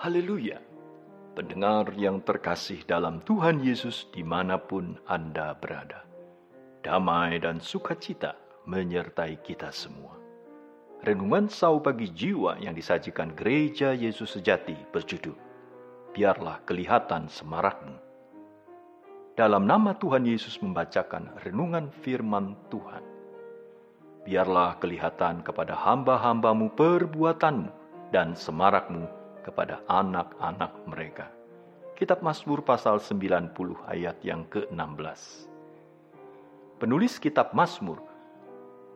Haleluya! Pendengar yang terkasih dalam Tuhan Yesus di mana pun Anda berada. Damai dan sukacita menyertai kita semua. Renungan sau pagi jiwa yang disajikan gereja Yesus sejati berjudul Biarlah kelihatan semarakmu. Dalam nama Tuhan Yesus membacakan renungan firman Tuhan. Biarlah kelihatan kepada hamba-hambamu perbuatanmu dan semarakmu kepada anak-anak mereka. Kitab Mazmur pasal 90 ayat yang ke-16. Penulis kitab Mazmur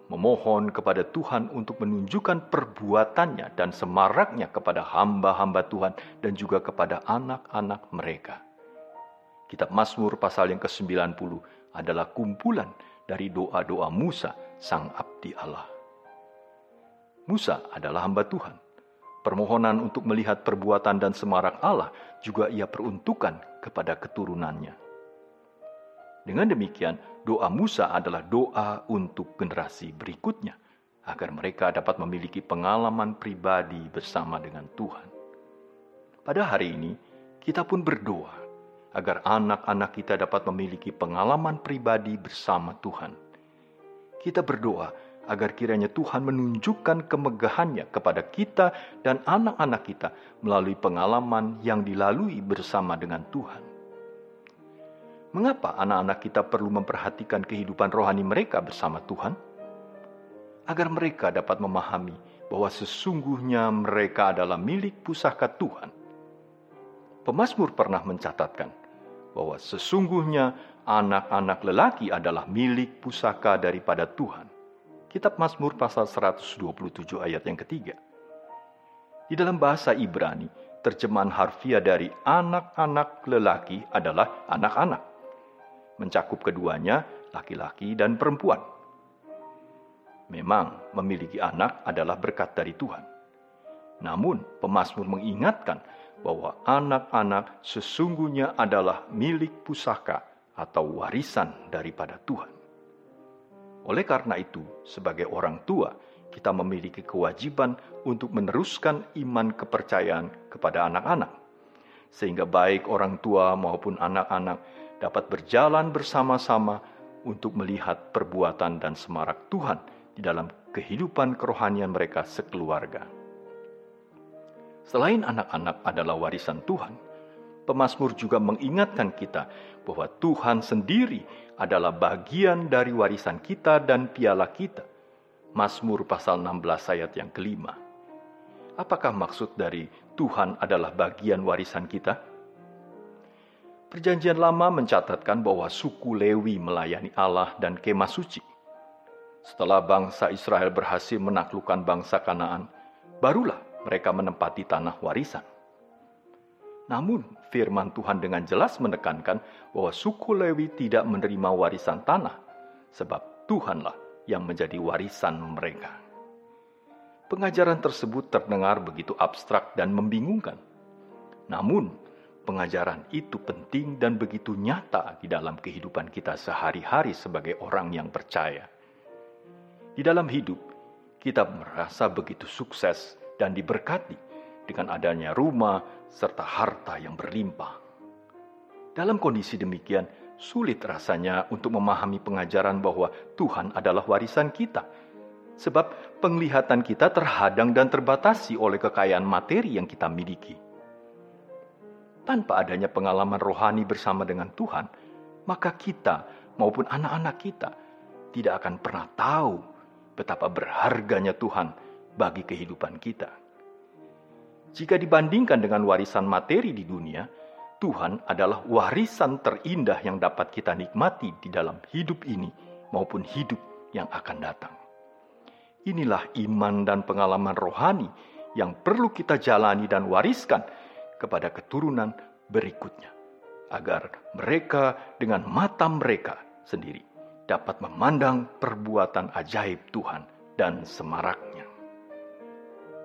memohon kepada Tuhan untuk menunjukkan perbuatannya dan semaraknya kepada hamba-hamba Tuhan dan juga kepada anak-anak mereka. Kitab Mazmur pasal yang ke-90 adalah kumpulan dari doa-doa Musa, sang abdi Allah. Musa adalah hamba Tuhan Permohonan untuk melihat perbuatan dan semarak Allah juga ia peruntukkan kepada keturunannya. Dengan demikian, doa Musa adalah doa untuk generasi berikutnya, agar mereka dapat memiliki pengalaman pribadi bersama dengan Tuhan. Pada hari ini, kita pun berdoa agar anak-anak kita dapat memiliki pengalaman pribadi bersama Tuhan. Kita berdoa agar kiranya Tuhan menunjukkan kemegahannya kepada kita dan anak-anak kita melalui pengalaman yang dilalui bersama dengan Tuhan. Mengapa anak-anak kita perlu memperhatikan kehidupan rohani mereka bersama Tuhan? Agar mereka dapat memahami bahwa sesungguhnya mereka adalah milik pusaka Tuhan. Pemasmur pernah mencatatkan bahwa sesungguhnya anak-anak lelaki adalah milik pusaka daripada Tuhan Kitab Mazmur pasal 127 ayat yang ketiga. Di dalam bahasa Ibrani, terjemahan harfiah dari anak-anak lelaki adalah anak-anak. Mencakup keduanya, laki-laki dan perempuan. Memang memiliki anak adalah berkat dari Tuhan. Namun, pemazmur mengingatkan bahwa anak-anak sesungguhnya adalah milik pusaka atau warisan daripada Tuhan. Oleh karena itu, sebagai orang tua, kita memiliki kewajiban untuk meneruskan iman kepercayaan kepada anak-anak, sehingga baik orang tua maupun anak-anak dapat berjalan bersama-sama untuk melihat perbuatan dan semarak Tuhan di dalam kehidupan kerohanian mereka sekeluarga. Selain anak-anak adalah warisan Tuhan, Pemasmur juga mengingatkan kita bahwa Tuhan sendiri adalah bagian dari warisan kita dan piala kita. Mazmur pasal 16 ayat yang kelima. Apakah maksud dari Tuhan adalah bagian warisan kita? Perjanjian lama mencatatkan bahwa suku Lewi melayani Allah dan kemah suci. Setelah bangsa Israel berhasil menaklukkan bangsa Kanaan, barulah mereka menempati tanah warisan. Namun, firman Tuhan dengan jelas menekankan bahwa suku Lewi tidak menerima warisan tanah, sebab Tuhanlah yang menjadi warisan mereka. Pengajaran tersebut terdengar begitu abstrak dan membingungkan. Namun, pengajaran itu penting dan begitu nyata di dalam kehidupan kita sehari-hari sebagai orang yang percaya. Di dalam hidup, kita merasa begitu sukses dan diberkati dengan adanya rumah, serta harta yang berlimpah. Dalam kondisi demikian, sulit rasanya untuk memahami pengajaran bahwa Tuhan adalah warisan kita, sebab penglihatan kita terhadang dan terbatasi oleh kekayaan materi yang kita miliki. Tanpa adanya pengalaman rohani bersama dengan Tuhan, maka kita maupun anak-anak kita tidak akan pernah tahu betapa berharganya Tuhan bagi kehidupan kita. Jika dibandingkan dengan warisan materi di dunia, Tuhan adalah warisan terindah yang dapat kita nikmati di dalam hidup ini maupun hidup yang akan datang. Inilah iman dan pengalaman rohani yang perlu kita jalani dan wariskan kepada keturunan berikutnya, agar mereka dengan mata mereka sendiri dapat memandang perbuatan ajaib Tuhan dan semaraknya.